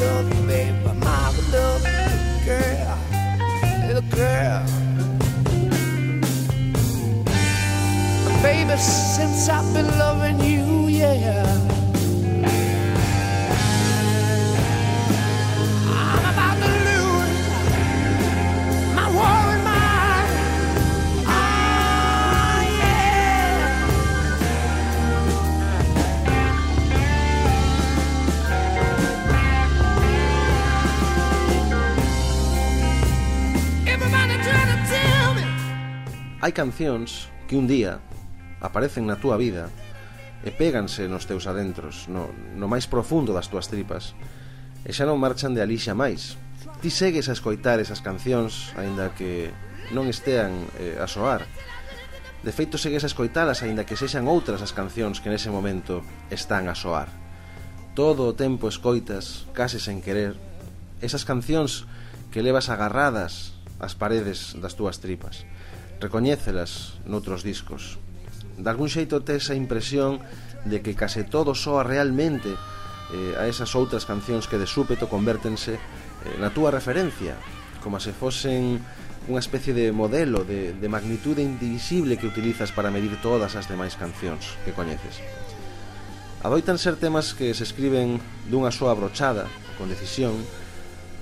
Love you, baby. My you, girl. Little girl. Baby, since I've been loving you, yeah. Hai cancións que un día aparecen na túa vida e péganse nos teus adentros, no, no máis profundo das túas tripas, e xa non marchan de alixa máis. Ti segues a escoitar esas cancións, aínda que non estean eh, a soar. De feito, segues a escoitalas, aínda que sexan outras as cancións que nese momento están a soar. Todo o tempo escoitas, case sen querer, esas cancións que levas agarradas ás paredes das túas tripas recoñécelas noutros discos. De algún xeito tes a impresión de que case todo soa realmente eh, a esas outras cancións que de súpeto convértense eh, na túa referencia, como se fosen unha especie de modelo de, de magnitude indivisible que utilizas para medir todas as demais cancións que coñeces. Adoitan ser temas que se escriben dunha soa brochada, con decisión,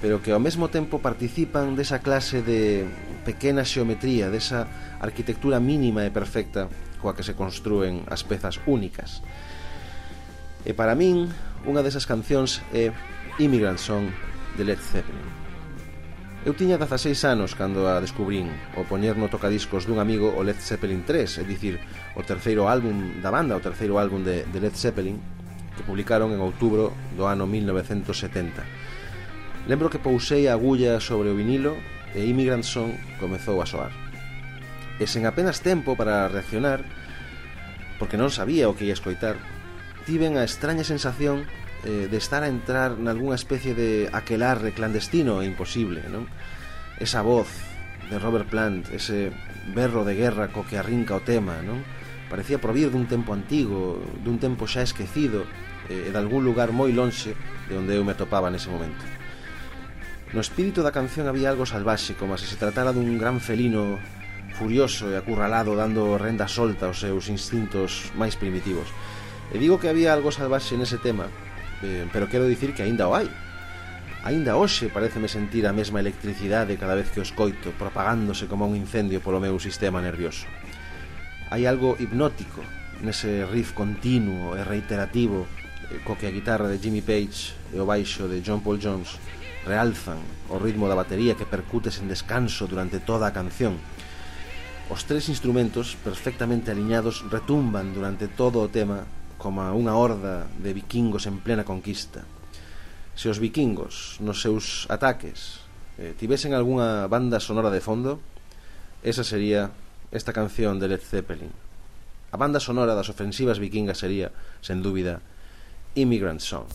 pero que ao mesmo tempo participan desa clase de pequena xeometría, desa arquitectura mínima e perfecta coa que se construen as pezas únicas. E para min, unha desas cancións é Immigrant Song de Led Zeppelin. Eu tiña 16 anos cando a descubrín o poñer no tocadiscos dun amigo o Led Zeppelin 3, é dicir, o terceiro álbum da banda, o terceiro álbum de, de Led Zeppelin, que publicaron en outubro do ano 1970 Lembro que pousei a agulla sobre o vinilo e Immigrant Song comezou a soar. E sen apenas tempo para reaccionar, porque non sabía o que ia escoitar, tiven a extraña sensación eh, de estar a entrar nalgúna especie de aquelarre clandestino e imposible, non? Esa voz de Robert Plant, ese berro de guerra co que arrinca o tema, non? Parecía provir dun tempo antigo, dun tempo xa esquecido eh, e de algún lugar moi lonxe de onde eu me atopaba nese momento. No espírito da canción había algo salvaxe, como se se tratara dun gran felino furioso e acurralado dando renda solta aos seus instintos máis primitivos. E digo que había algo salvaxe nese tema, eh, pero quero dicir que aínda o hai. Aínda hoxe pareceme sentir a mesma electricidade cada vez que o escoito, propagándose como un incendio polo meu sistema nervioso. Hai algo hipnótico nese riff continuo e reiterativo eh, co que a guitarra de Jimmy Page e o baixo de John Paul Jones realzan o ritmo da batería que percute sen descanso durante toda a canción. Os tres instrumentos, perfectamente aliñados, retumban durante todo o tema como unha horda de vikingos en plena conquista. Se os vikingos, nos seus ataques, eh, tivesen algunha banda sonora de fondo, esa sería esta canción de Led Zeppelin. A banda sonora das ofensivas vikingas sería, sen dúbida, Immigrant Song.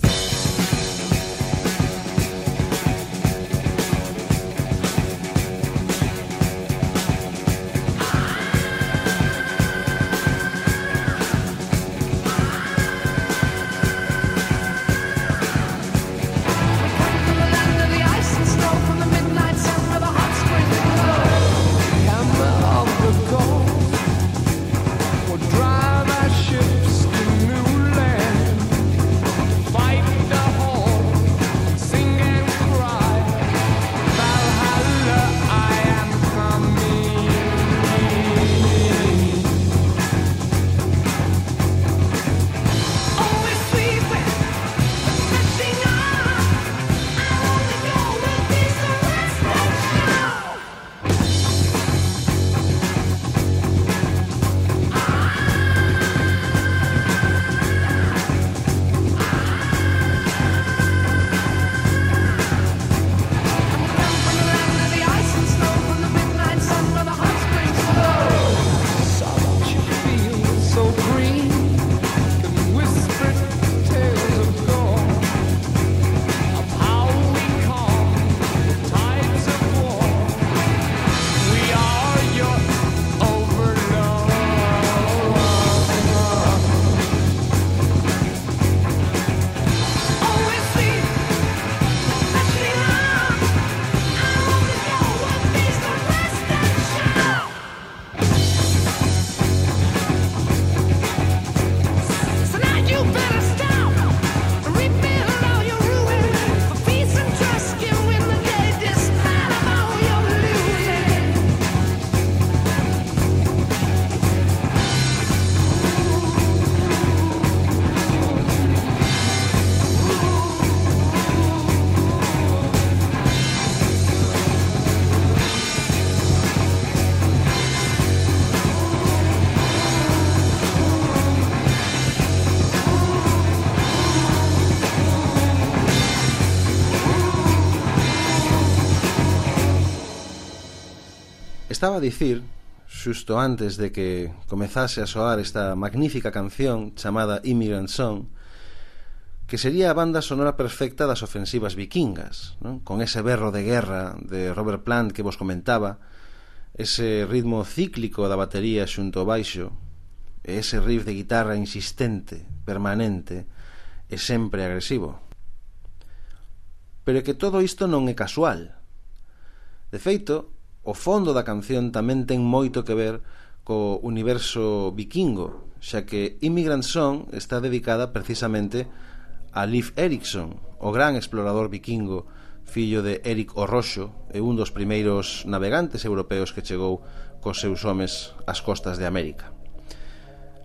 estaba a dicir xusto antes de que comezase a soar esta magnífica canción chamada Immigrant Song que sería a banda sonora perfecta das ofensivas vikingas non? con ese berro de guerra de Robert Plant que vos comentaba ese ritmo cíclico da batería xunto ao baixo e ese riff de guitarra insistente, permanente e sempre agresivo pero que todo isto non é casual de feito, o fondo da canción tamén ten moito que ver co universo vikingo, xa que Immigrant Song está dedicada precisamente a Leif Erikson, o gran explorador vikingo, fillo de Eric o Roxo e un dos primeiros navegantes europeos que chegou cos seus homes ás costas de América.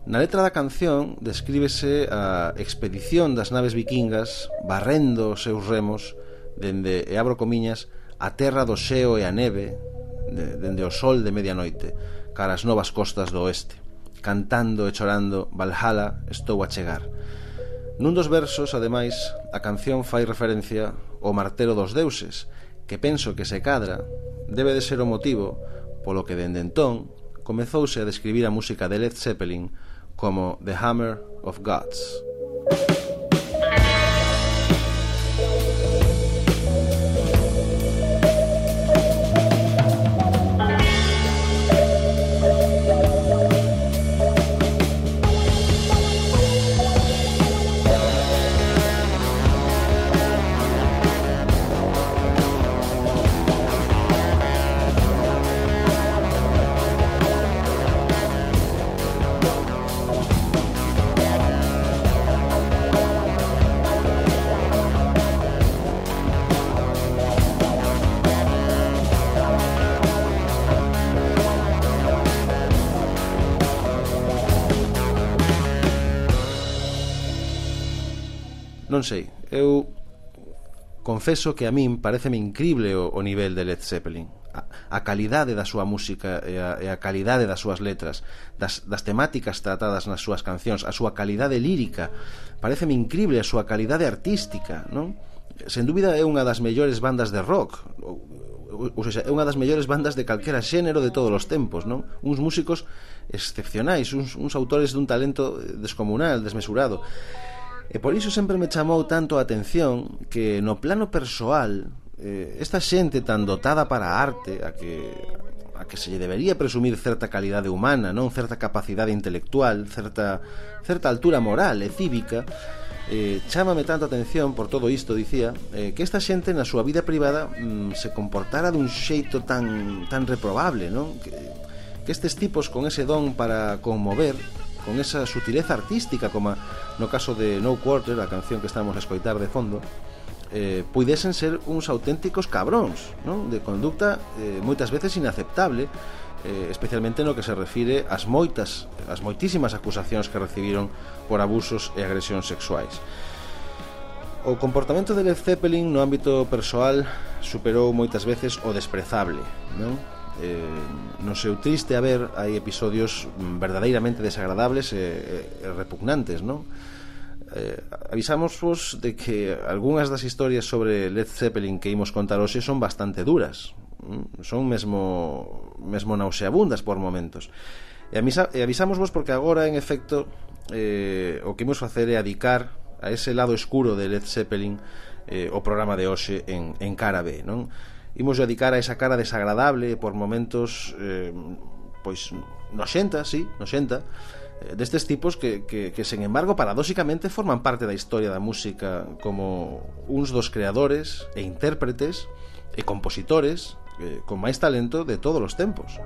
Na letra da canción descríbese a expedición das naves vikingas barrendo os seus remos dende, e abro comiñas, a terra do xeo e a neve de, dende o sol de medianoite, cara as novas costas do oeste. Cantando e chorando, Valhalla, estou a chegar. Nun dos versos, ademais, a canción fai referencia ao martelo dos deuses, que penso que se cadra debe de ser o motivo polo que dende entón comezouse a describir a música de Led Zeppelin como The Hammer of Gods. confeso que a min pareceme incrible o, o nivel de Led Zeppelin a, a calidade da súa música e a, e a calidade das súas letras das, das temáticas tratadas nas súas cancións a súa calidade lírica pareceme incrible a súa calidade artística non? sen dúbida é unha das mellores bandas de rock ou seja, é unha das mellores bandas de calquera xénero de todos os tempos, non? Uns músicos excepcionais, uns, uns autores dun talento descomunal, desmesurado. E por iso sempre me chamou tanto a atención que no plano persoal eh, esta xente tan dotada para a arte a que a que se lle debería presumir certa calidade humana, non certa capacidade intelectual, certa certa altura moral e cívica, eh, chámame tanto atención por todo isto, dicía, eh, que esta xente na súa vida privada mm, se comportara dun xeito tan tan reprobable, non? Que, que estes tipos con ese don para conmover con esa sutileza artística como no caso de No Quarter, a canción que estamos a escoitar de fondo, eh, puidesen ser uns auténticos cabróns non? de conducta eh, moitas veces inaceptable eh, especialmente no que se refire ás moitas as moitísimas acusacións que recibiron por abusos e agresións sexuais O comportamento de Led Zeppelin no ámbito persoal superou moitas veces o desprezable non? eh, no seu triste haber hai episodios verdadeiramente desagradables e, e, repugnantes, non? Eh, avisamos de que algunhas das historias sobre Led Zeppelin que imos contar hoxe son bastante duras son mesmo mesmo nauseabundas por momentos e, avisa, e avisamos vos porque agora en efecto eh, o que imos facer é adicar a ese lado escuro de Led Zeppelin eh, o programa de hoxe en, en cara B non? imos dedicar a esa cara desagradable por momentos eh, pois noxenta, sí, noxenta eh, destes tipos que, que, que sen embargo paradóxicamente forman parte da historia da música como uns dos creadores e intérpretes e compositores eh, con máis talento de todos os tempos.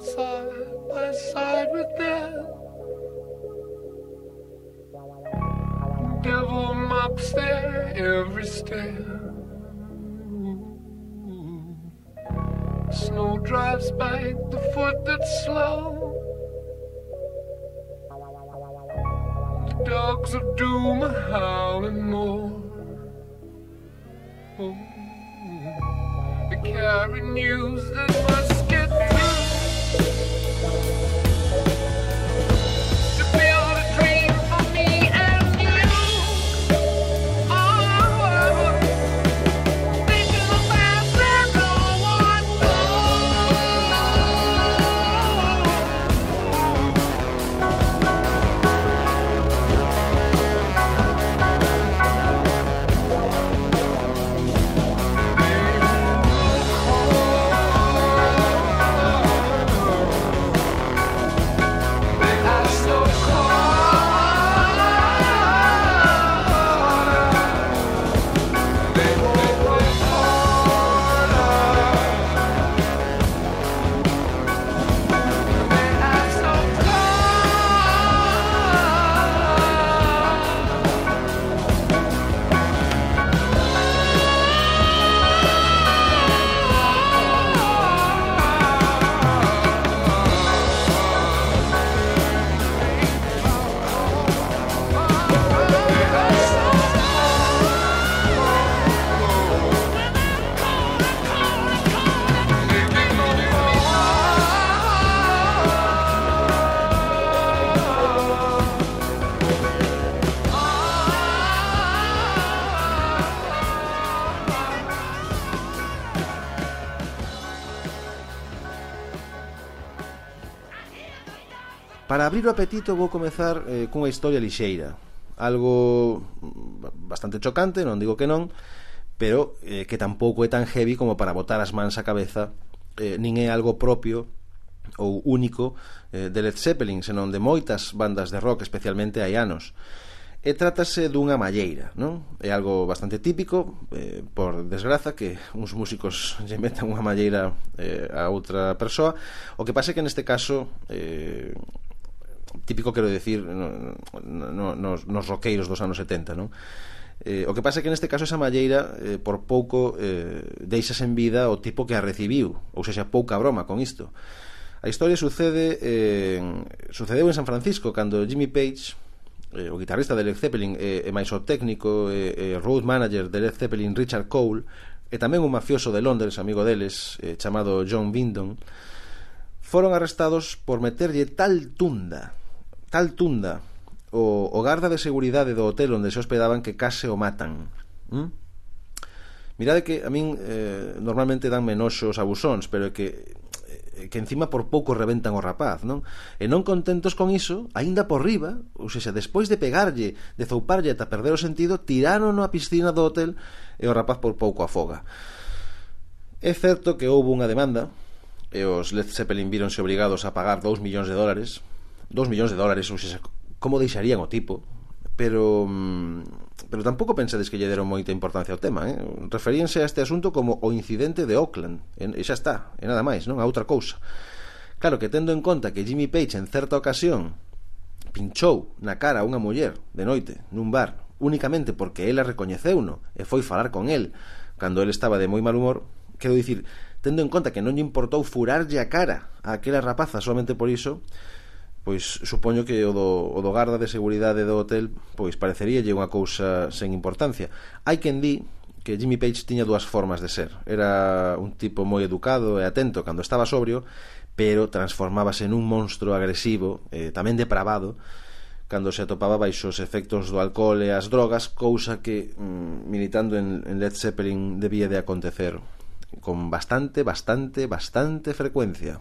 side by side with them, Devil mops their every step. Snow drives by the foot that's slow. The dogs of doom are howling more. They carry news that. Para abrir o apetito vou comezar eh, cunha historia lixeira Algo bastante chocante, non digo que non Pero eh, que tampouco é tan heavy como para botar as mans á cabeza eh, Nin é algo propio ou único eh, de Led Zeppelin Senón de moitas bandas de rock, especialmente hai anos E trátase dunha malleira, non? É algo bastante típico, eh, por desgraza, que uns músicos lle metan unha malleira eh, a outra persoa. O que pasa é que neste caso eh, típico quero decir no, no, nos, nos roqueiros dos anos 70 non? Eh, o que pasa é que neste caso esa malleira eh, por pouco eh, deixas en vida o tipo que a recibiu ou seja, pouca broma con isto a historia sucede eh, sucedeu en San Francisco cando Jimmy Page eh, o guitarrista de Led Zeppelin eh, e máis o técnico e eh, eh, road manager de Led Zeppelin Richard Cole e tamén un mafioso de Londres amigo deles eh, chamado John Vindon foron arrestados por meterlle tal tunda tal tunda o, o garda de seguridade do hotel onde se hospedaban que case o matan. ¿Mm? Mirade que a min eh, normalmente dan menoxos abusóns, pero é que eh, que encima por pouco reventan o rapaz, non? E non contentos con iso, aínda por riba, ou seja, despois de pegarlle, de zouparlle ata perder o sentido, tiraron a piscina do hotel e o rapaz por pouco afoga. É certo que houve unha demanda e os Led Zeppelin víronse obrigados a pagar 2 millóns de dólares 2 millóns de dólares, ou seja, como deixarían o tipo, pero mm, pero tampouco pensades que lle deron moita importancia ao tema, eh? Referíanse a este asunto como o incidente de Oakland e xa está, e nada máis, non? A outra cousa. Claro que tendo en conta que Jimmy Page en certa ocasión pinchou na cara a unha muller de noite nun bar únicamente porque ela recoñeceuno e foi falar con el cando el estaba de moi mal humor, quero dicir, tendo en conta que non lle importou furarlle a cara a aquela rapaza solamente por iso, pois supoño que o do, o do garda de seguridade do hotel pois pareceríalle unha cousa sen importancia. Hai quen di que Jimmy Page tiña dúas formas de ser. Era un tipo moi educado e atento cando estaba sobrio, pero transformábase nun monstro agresivo, eh, tamén depravado, cando se atopaba baixo os efectos do alcohol e as drogas, cousa que, mm, militando en, en Led Zeppelin, debía de acontecer con bastante, bastante, bastante frecuencia.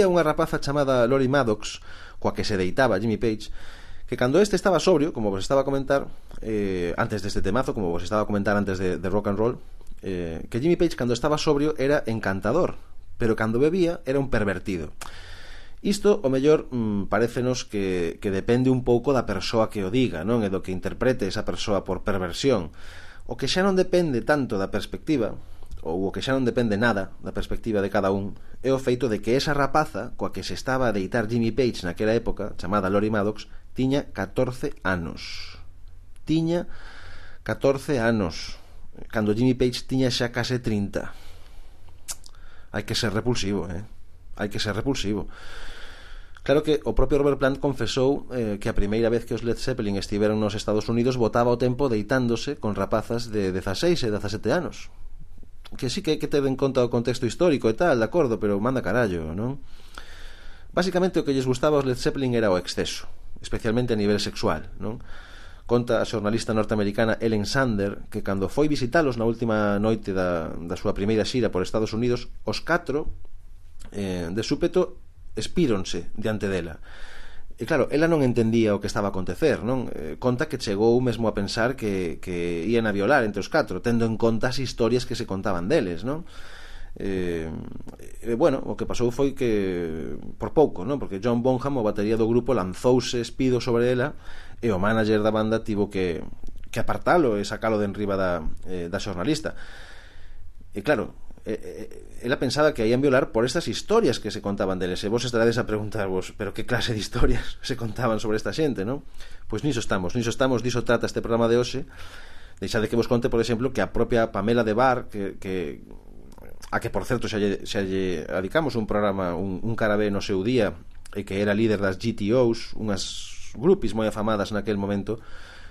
dicía unha rapaza chamada Lori Maddox, coa que se deitaba Jimmy Page, que cando este estaba sobrio, como vos estaba a comentar, eh, antes deste temazo, como vos estaba a comentar antes de, de rock and roll, eh, que Jimmy Page cando estaba sobrio era encantador, pero cando bebía era un pervertido. Isto, o mellor, mmm, parecenos que, que depende un pouco da persoa que o diga, non? E do que interprete esa persoa por perversión. O que xa non depende tanto da perspectiva, ou o que xa non depende nada da perspectiva de cada un, é o feito de que esa rapaza coa que se estaba a deitar Jimmy Page naquela época, chamada Lori Maddox, tiña 14 anos. Tiña 14 anos, cando Jimmy Page tiña xa case 30. Hai que ser repulsivo, eh? Hai que ser repulsivo. Claro que o propio Robert Plant confesou eh, que a primeira vez que os Led Zeppelin estiveron nos Estados Unidos botaba o tempo deitándose con rapazas de 16 e 17 anos que sí que hai que ter en conta o contexto histórico e tal, de acordo, pero manda carallo, non? Básicamente o que lles gustaba aos Led Zeppelin era o exceso, especialmente a nivel sexual, non? Conta a xornalista norteamericana Ellen Sander que cando foi visitalos na última noite da, da súa primeira xira por Estados Unidos, os catro eh, de súpeto espíronse diante dela E claro, ela non entendía o que estaba a acontecer, non? Eh, conta que chegou mesmo a pensar que, que ian a violar entre os catro, tendo en conta as historias que se contaban deles, non? Eh, eh, bueno, o que pasou foi que por pouco, non? Porque John Bonham, o batería do grupo, lanzouse espido sobre ela e o manager da banda tivo que, que apartalo e sacalo de enriba da, eh, da xornalista. E claro, eh, eh ela pensaba que a ían violar por estas historias que se contaban deles. E vos estarades a preguntarvos, pero que clase de historias se contaban sobre esta xente, non? Pois niso estamos, niso estamos, diso trata este programa de hoxe. Deixade que vos conte, por exemplo, que a propia Pamela de Bar, que, que a que, por certo, xa lle, xa lle adicamos un programa, un, un carabé no seu día, e que era líder das GTOs, unhas grupis moi afamadas naquel momento,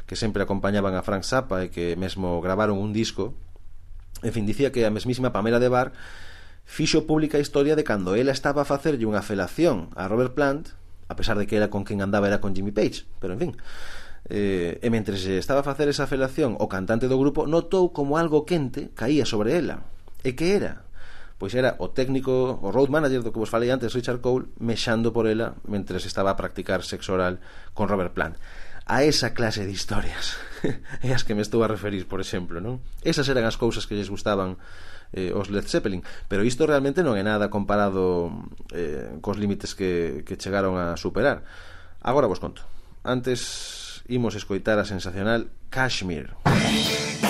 que sempre acompañaban a Frank Zappa e que mesmo gravaron un disco En fin, dicía que a mesmísima Pamela de Bar fixo pública a historia de cando ela estaba a facerlle unha felación a Robert Plant, a pesar de que era con quen andaba era con Jimmy Page, pero en fin. Eh, e mentre se estaba a facer esa felación, o cantante do grupo notou como algo quente caía sobre ela. E que era? Pois era o técnico, o road manager do que vos falei antes, Richard Cole, mexando por ela mentre estaba a practicar sexo oral con Robert Plant a esa clase de historias é as que me estou a referir, por exemplo, non? Esas eran as cousas que lles gustaban eh, os Led Zeppelin, pero isto realmente non é nada comparado eh, cos límites que, que chegaron a superar. Agora vos conto. Antes imos escoitar a sensacional Kashmir. Kashmir.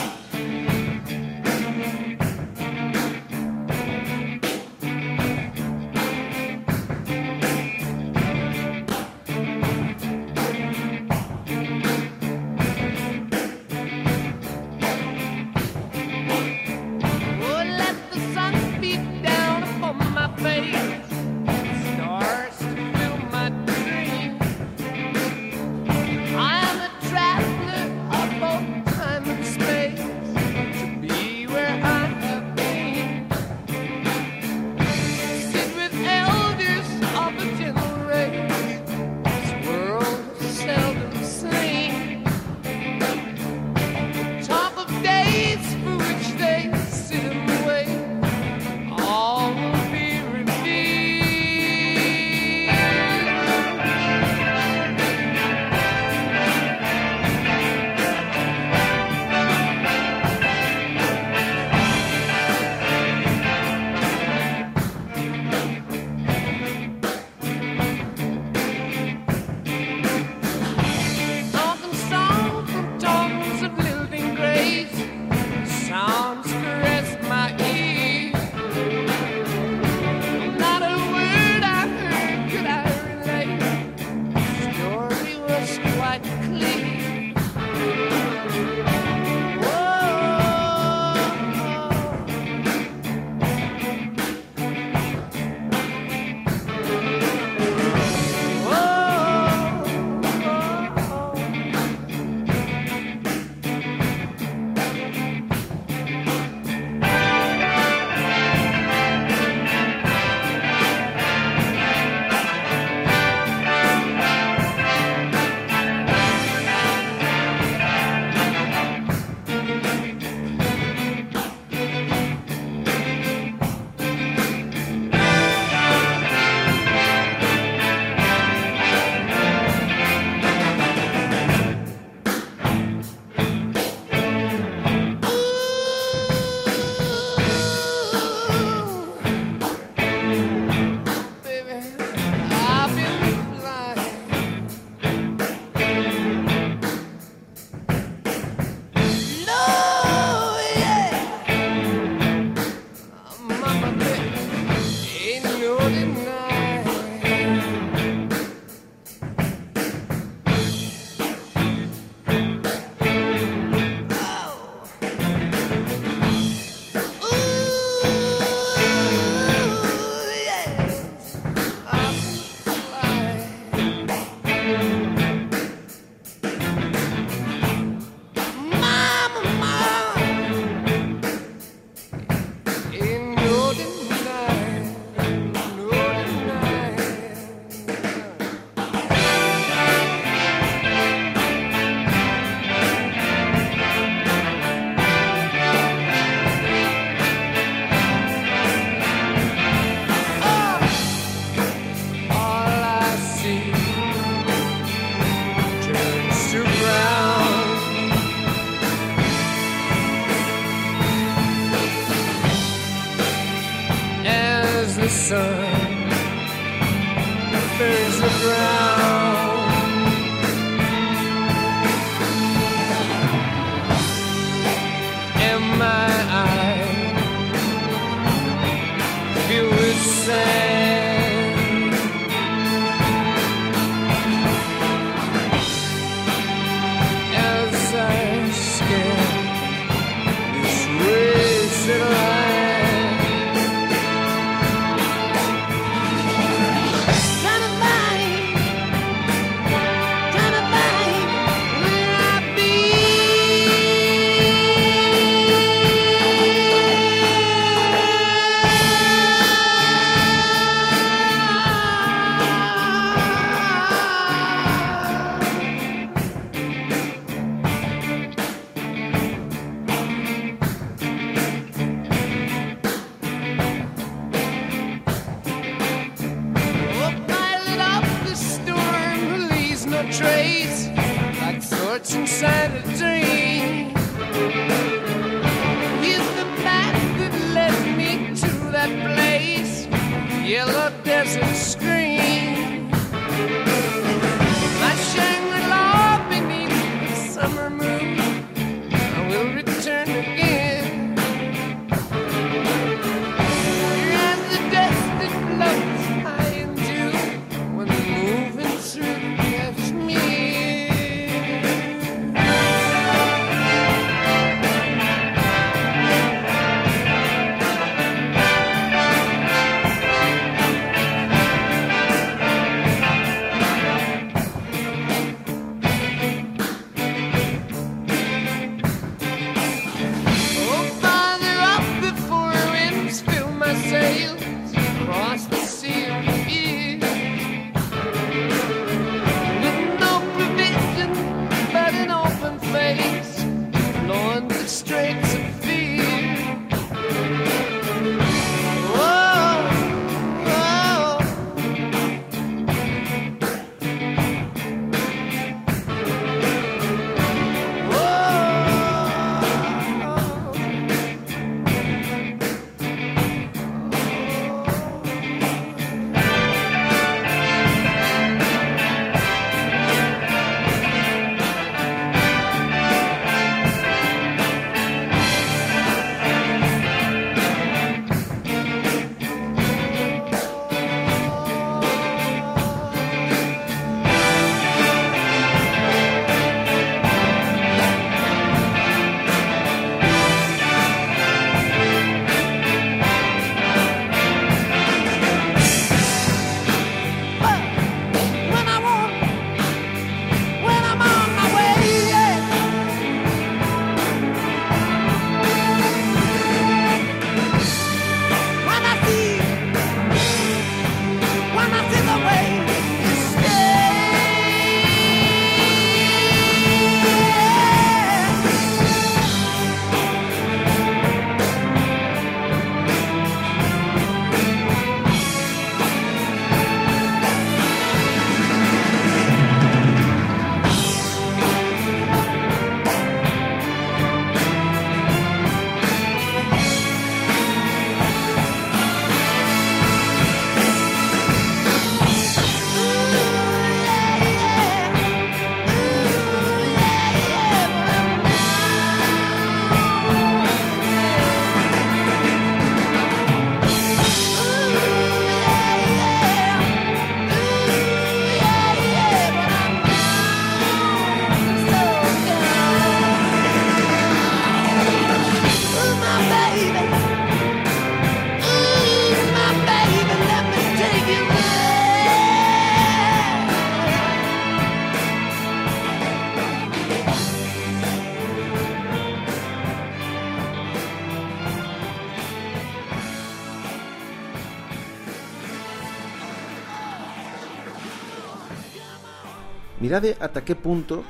Mirade ata que punto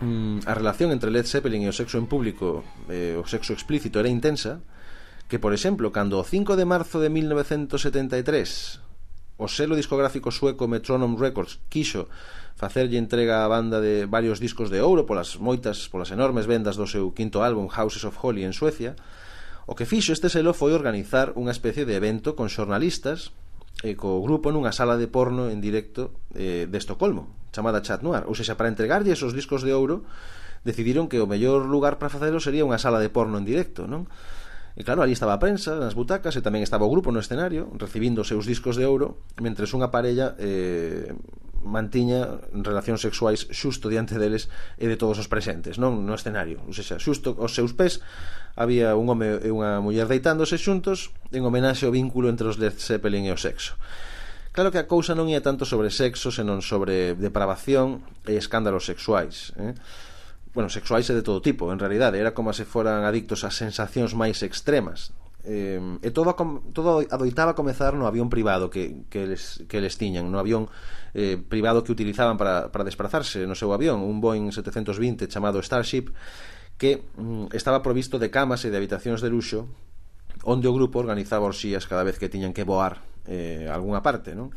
mm, a relación entre Led Zeppelin e o sexo en público, eh, o sexo explícito, era intensa, que, por exemplo, cando o 5 de marzo de 1973 o selo discográfico sueco Metronome Records quixo facerlle entrega á banda de varios discos de ouro polas moitas, polas enormes vendas do seu quinto álbum Houses of Holly en Suecia, o que fixo este selo foi organizar unha especie de evento con xornalistas e co grupo nunha sala de porno en directo eh, de Estocolmo, chamada Chat Noir, ou seja, para entregarlle esos discos de ouro, decidiron que o mellor lugar para facelo sería unha sala de porno en directo, non? E claro, ali estaba a prensa, nas butacas, e tamén estaba o grupo no escenario, recibindo os seus discos de ouro, mentres unha parella eh, mantiña relacións sexuais xusto diante deles e de todos os presentes, non no escenario. Ou seja, xusto aos seus pés había un home e unha muller deitándose xuntos en homenaxe ao vínculo entre os Led Zeppelin e o sexo. Claro que a cousa non ia tanto sobre sexo, senón sobre depravación e escándalos sexuais. Eh? Bueno, sexuais e de todo tipo, en realidade. Era como se foran adictos a sensacións máis extremas. Eh, e todo, todo adoitaba comezar no avión privado que, que, les, que les tiñan, no avión eh, privado que utilizaban para, para desplazarse no seu avión, un Boeing 720 chamado Starship, que mm, estaba provisto de camas e de habitacións de luxo onde o grupo organizaba orxías cada vez que tiñan que voar eh, algunha parte, non?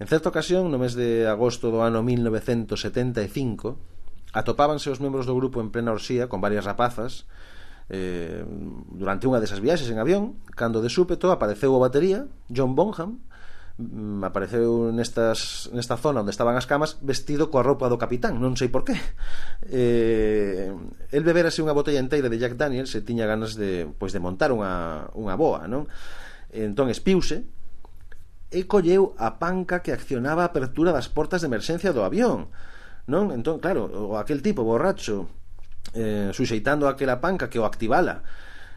En certa ocasión, no mes de agosto do ano 1975, atopábanse os membros do grupo en plena orxía con varias rapazas eh, durante unha desas viaxes en avión, cando de súpeto apareceu a batería, John Bonham, mm, apareceu nestas, nesta zona onde estaban as camas vestido coa roupa do capitán, non sei por qué. Eh, el beberase unha botella inteira de Jack Daniels e tiña ganas de, pois, de montar unha, unha boa, non? Entón espiuse e colleu a panca que accionaba a apertura das portas de emerxencia do avión. Non? Entón, claro, o aquel tipo borracho eh, suxeitando aquela panca que o activala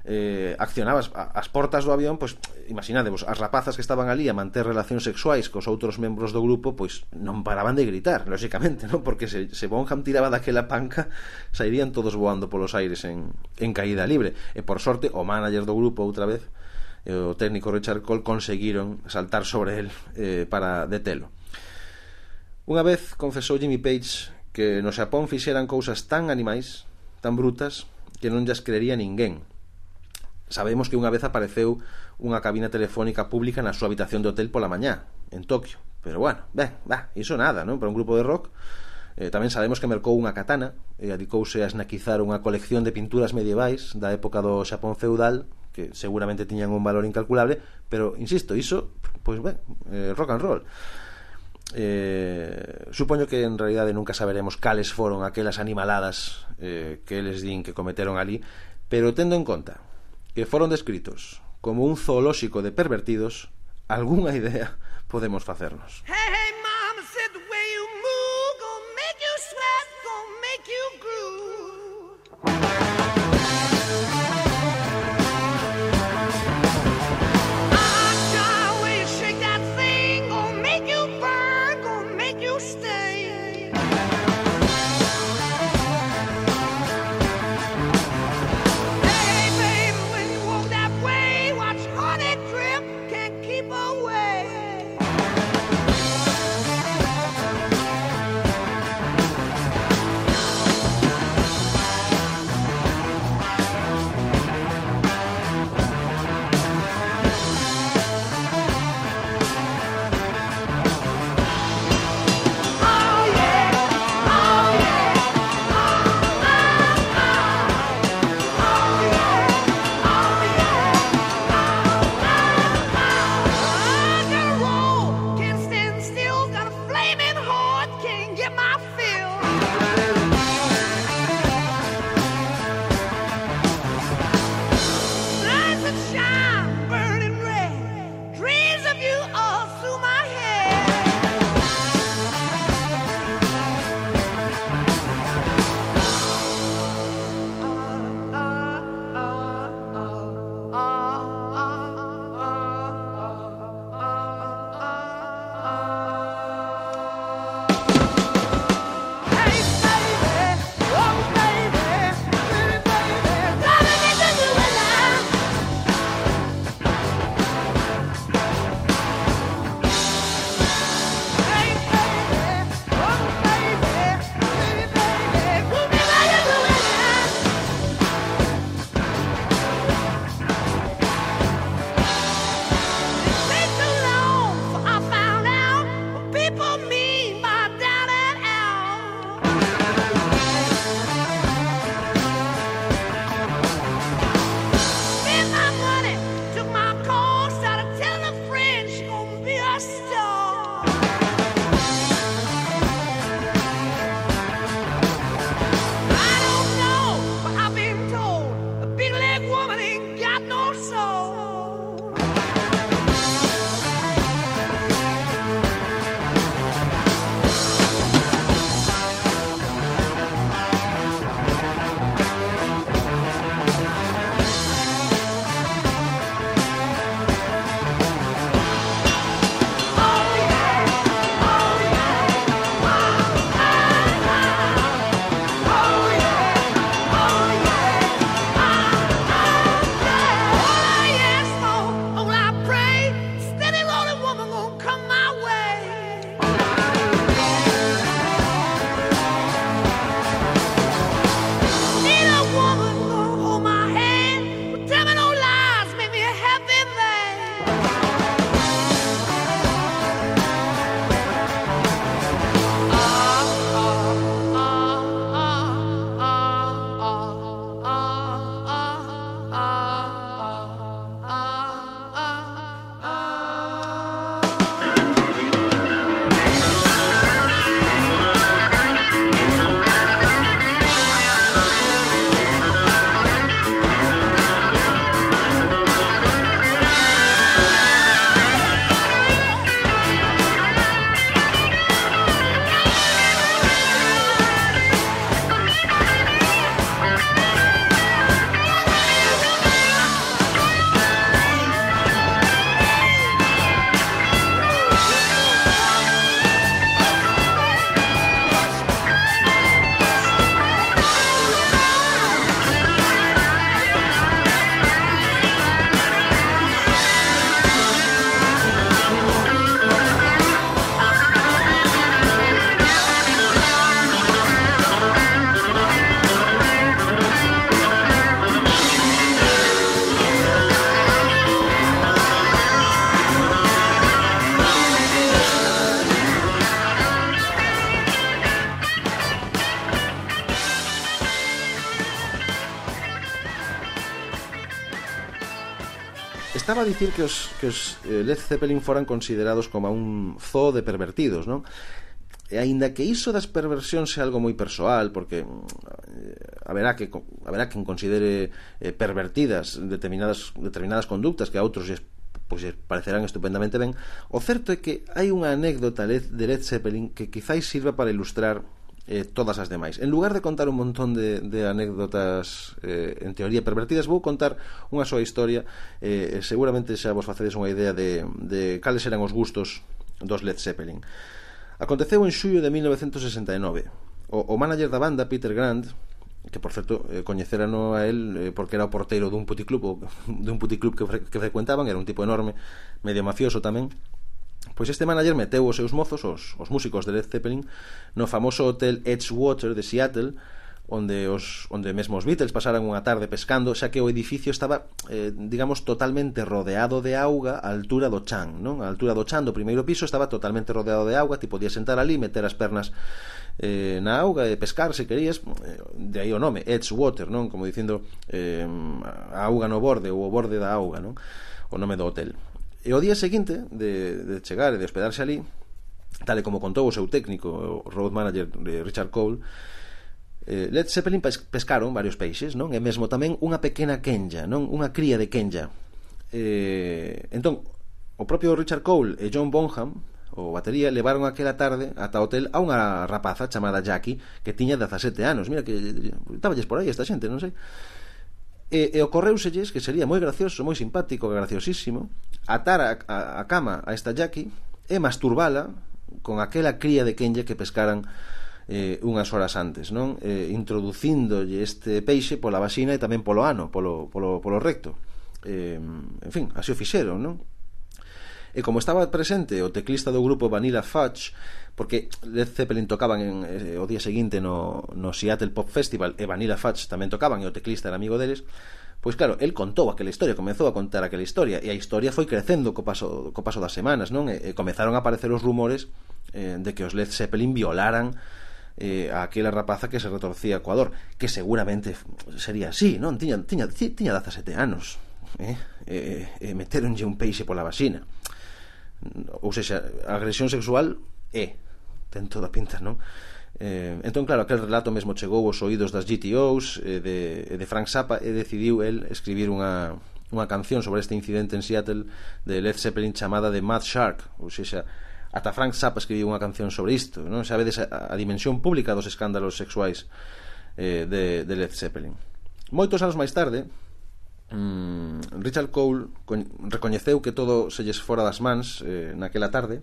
eh, accionaba as, as portas do avión pois imaginadevos, as rapazas que estaban ali a manter relacións sexuais cos outros membros do grupo pois non paraban de gritar lóxicamente, non? porque se, se Bonham tiraba daquela panca sairían todos voando polos aires en, en caída libre e por sorte o manager do grupo outra vez e o técnico Richard Cole conseguiron saltar sobre el eh, para detelo. Unha vez confesou Jimmy Page que no Xapón fixeran cousas tan animais, tan brutas, que non llas creería ninguén. Sabemos que unha vez apareceu unha cabina telefónica pública na súa habitación de hotel pola mañá, en Tokio. Pero bueno, ben, va, iso nada, non? Para un grupo de rock Eh, tamén sabemos que mercou unha katana e adicouse a esnaquizar unha colección de pinturas medievais da época do Xapón feudal que seguramente tiñan un valor incalculable pero, insisto, iso, pois ben, eh, rock and roll. Eh, supoño que en realidade nunca saberemos cales foron aquelas animaladas eh, que eles din que cometeron ali pero tendo en conta que foron descritos como un zoolóxico de pervertidos algunha idea podemos facernos. Hey, hey, a dicir que os, que os eh, Led Zeppelin foran considerados como un zoo de pervertidos, non? E aínda que iso das perversións é algo moi persoal, porque mm, eh, haberá que haberá quen considere eh, pervertidas determinadas determinadas conductas que a outros lles pois parecerán estupendamente ben, o certo é que hai unha anécdota de Led Zeppelin que quizáis sirva para ilustrar eh, todas as demais. En lugar de contar un montón de, de anécdotas eh, en teoría pervertidas, vou contar unha súa historia eh, seguramente xa vos facedes unha idea de, de cales eran os gustos dos Led Zeppelin. Aconteceu en xullo de 1969. O, o manager da banda, Peter Grant, que por certo eh, coñecerano a él eh, porque era o porteiro dun puticlub ou dun puticlub que, fre que frecuentaban, era un tipo enorme, medio mafioso tamén, Pois este manager meteu os seus mozos, os, os músicos de Led Zeppelin, no famoso hotel Edgewater de Seattle, onde os onde mesmo os Beatles pasaran unha tarde pescando, xa que o edificio estaba, eh, digamos, totalmente rodeado de auga á altura do chan, non? A altura do chan do primeiro piso estaba totalmente rodeado de auga, ti podías sentar ali, meter as pernas eh, na auga e pescar se querías, eh, de aí o nome, Edgewater, non? Como dicindo eh, a auga no borde ou o borde da auga, non? O nome do hotel. E o día seguinte de, de chegar e de hospedarse ali, tal e como contou o seu técnico, o road manager de Richard Cole, eh, Led Zeppelin pescaron varios peixes, non? E mesmo tamén unha pequena kenja non? Unha cría de kenja Eh, entón, o propio Richard Cole e John Bonham, o batería, levaron aquela tarde ata o hotel a unha rapaza chamada Jackie que tiña 17 anos. Mira que eh, estaballes por aí esta xente, non sei. E, e ocorreuselles que sería moi gracioso, moi simpático, graciosísimo, atar a, a, a cama a esta Jackie e masturbala con aquela cría de Kenya que pescaran eh, unhas horas antes, non? Eh, introducíndolle este peixe pola vaxina e tamén polo ano, polo, polo, polo recto. Eh, en fin, así o fixeron, non? E como estaba presente o teclista do grupo Vanilla Fudge, porque Led Zeppelin tocaban en, eh, o día seguinte no, no Seattle Pop Festival e Vanilla Fudge tamén tocaban e o teclista era amigo deles, Pois claro, el contou aquela historia, comezou a contar aquela historia e a historia foi crecendo co paso, co paso das semanas, non? E, e comezaron a aparecer os rumores eh, de que os Led Zeppelin violaran eh, a aquela rapaza que se retorcía a Ecuador, que seguramente sería así, non? Tiña, tiña, tiña 17 anos, eh? E, e, e meteronlle un peixe pola vasina ou seja, a agresión sexual é ten toda pinta, non? Eh, entón, claro, aquel relato mesmo chegou aos oídos das GTOs e eh, de, eh, de Frank Zappa e decidiu el escribir unha, unha canción sobre este incidente en Seattle de Led Zeppelin chamada de Mad Shark. Ou seja, ata Frank Zappa escribiu unha canción sobre isto non? Sabedes a, a dimensión pública dos escándalos sexuais eh, de, de Led Zeppelin. Moitos anos máis tarde mm, Richard Cole recoñeceu que todo se lles fora das mans eh, naquela tarde,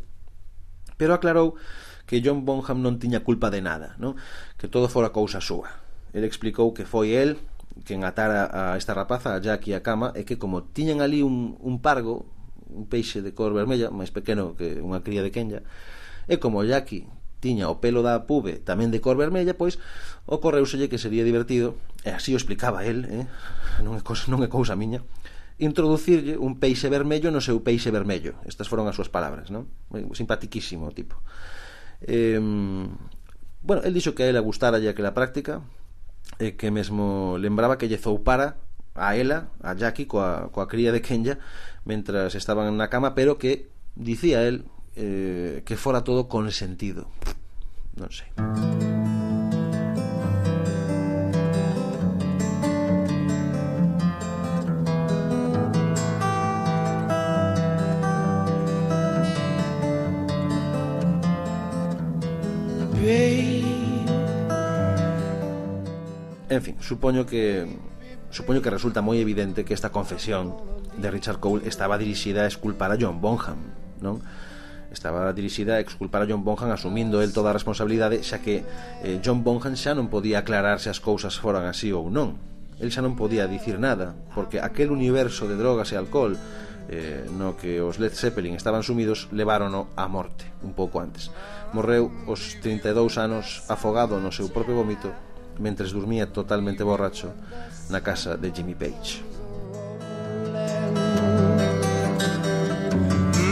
pero aclarou que John Bonham non tiña culpa de nada, non? que todo fora cousa súa. El explicou que foi el quen atara a esta rapaza, a Jackie a cama, e que como tiñan ali un, un pargo, un peixe de cor vermella, máis pequeno que unha cría de Kenya, e como Jackie tiña o pelo da pube tamén de cor vermella, pois ocorreuselle que sería divertido e así o explicaba el, eh? non, é cousa, non é cousa miña, introducirlle un peixe vermello no seu peixe vermello. Estas foron as súas palabras, non? Simpatiquísimo o tipo. Eh, bueno, el dixo que a ela gustara ya que la práctica, e eh, que mesmo lembraba que lle zoupara a ela, a Jackie, coa, coa cría de Kenya, mentras estaban na cama, pero que, dicía el, eh, que fora todo con consentido. Non sei. En fin, supoño que supoño que resulta moi evidente que esta confesión de Richard Cole estaba dirixida a exculpar a John Bonham, non? Estaba dirixida a exculpar a John Bonham asumindo el toda a responsabilidade xa que eh, John Bonham xa non podía aclarar se as cousas foran así ou non. El xa non podía dicir nada, porque aquel universo de drogas e alcohol eh, no que os Led Zeppelin estaban sumidos levárono á morte un pouco antes. Morreu os 32 anos afogado no seu propio vómito mentres dormía totalmente borracho na casa de Jimmy Page.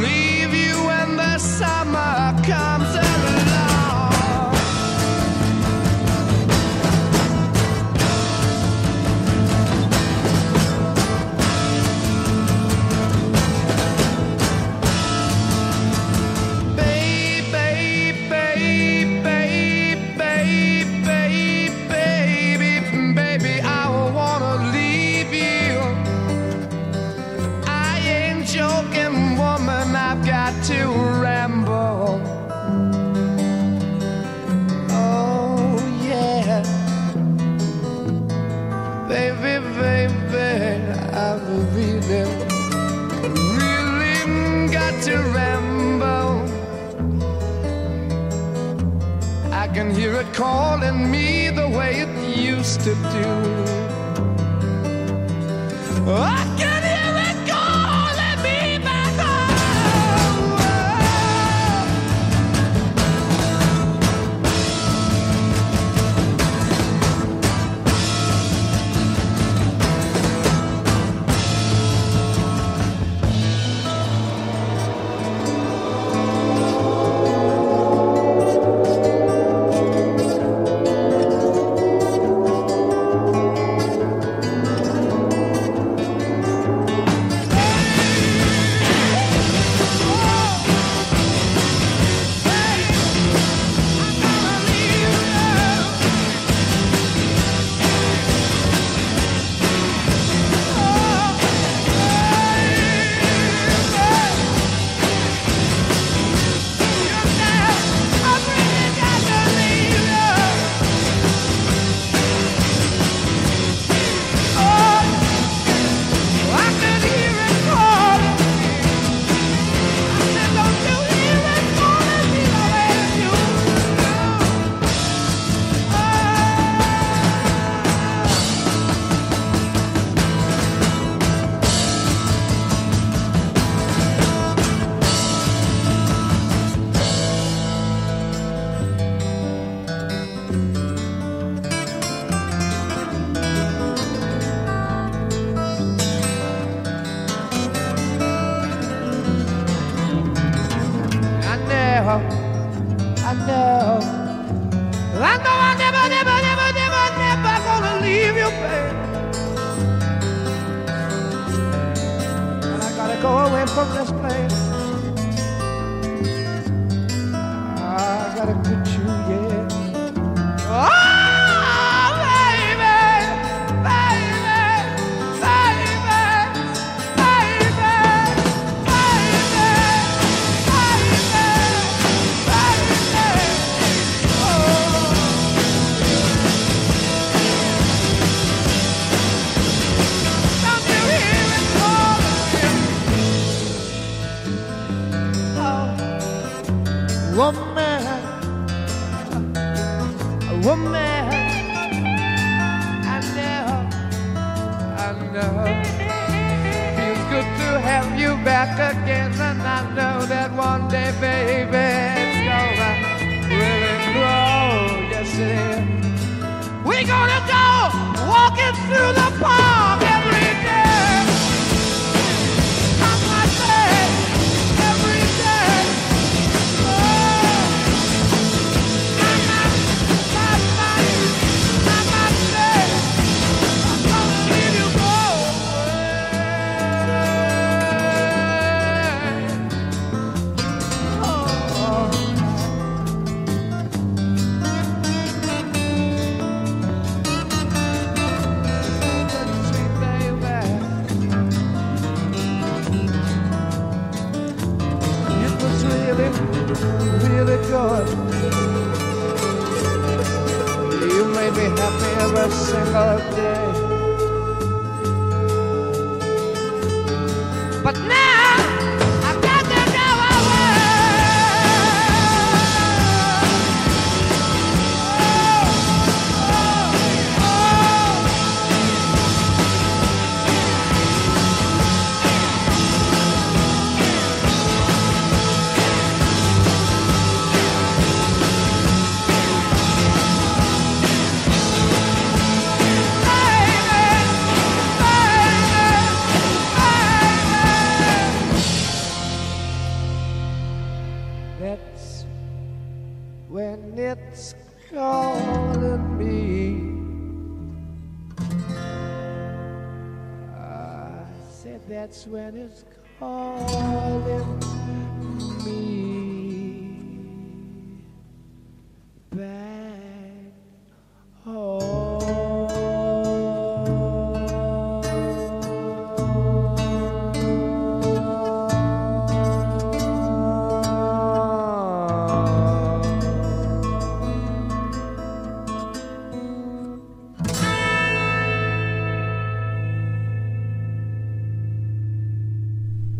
Leave you when the summer comes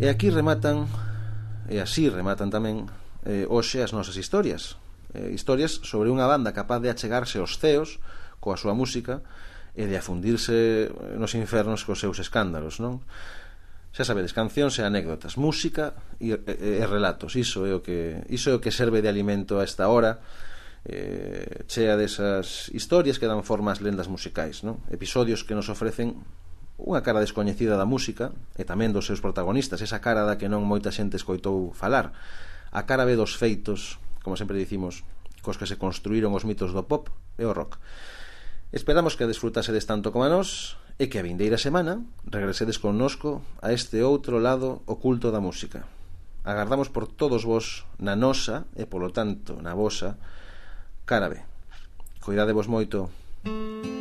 E aquí rematan, e así rematan tamén, eh, hoxe as nosas historias. Eh, historias sobre unha banda capaz de achegarse aos ceos coa súa música e de afundirse nos infernos cos seus escándalos, non? Xa sabedes, cancións e anécdotas, música e, e, e relatos, iso é o que iso é o que serve de alimento a esta hora eh, chea desas historias que dan forma ás lendas musicais, non? Episodios que nos ofrecen unha cara descoñecida da música e tamén dos seus protagonistas, esa cara da que non moita xente escoitou falar, a cara B dos feitos, como sempre dicimos, cos que se construíron os mitos do pop e o rock. Esperamos que desfrutasedes tanto como a nós e que a vindeira semana regresedes connosco a este outro lado oculto da música. Agardamos por todos vos na nosa e polo tanto na vosa cara B. Cuidadevos moito. Música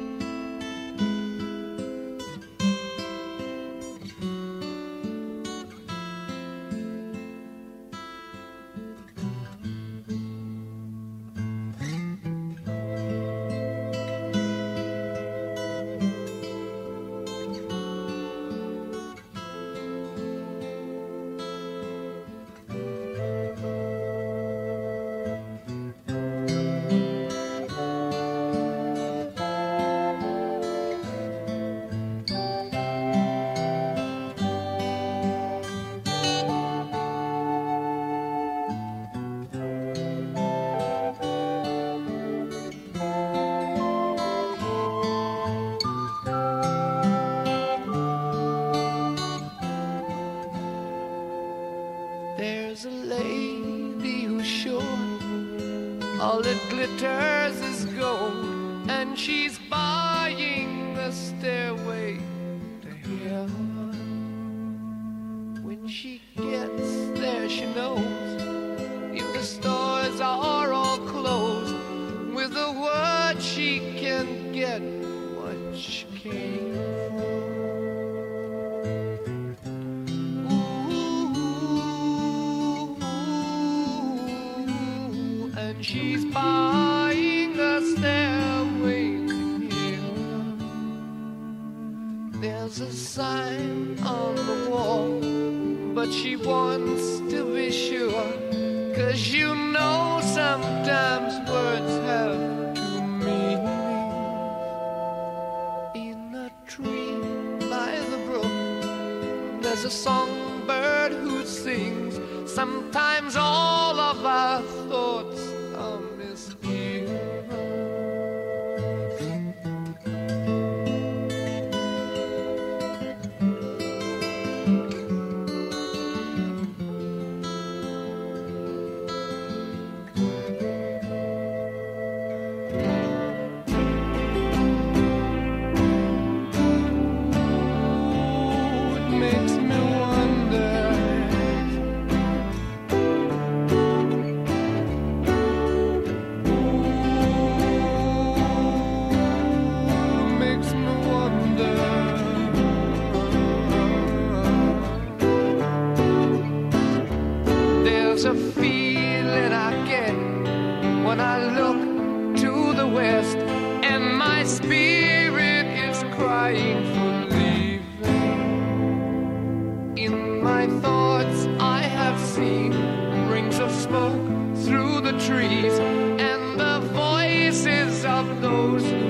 through the trees and the voices of those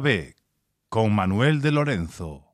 B, con Manuel de Lorenzo.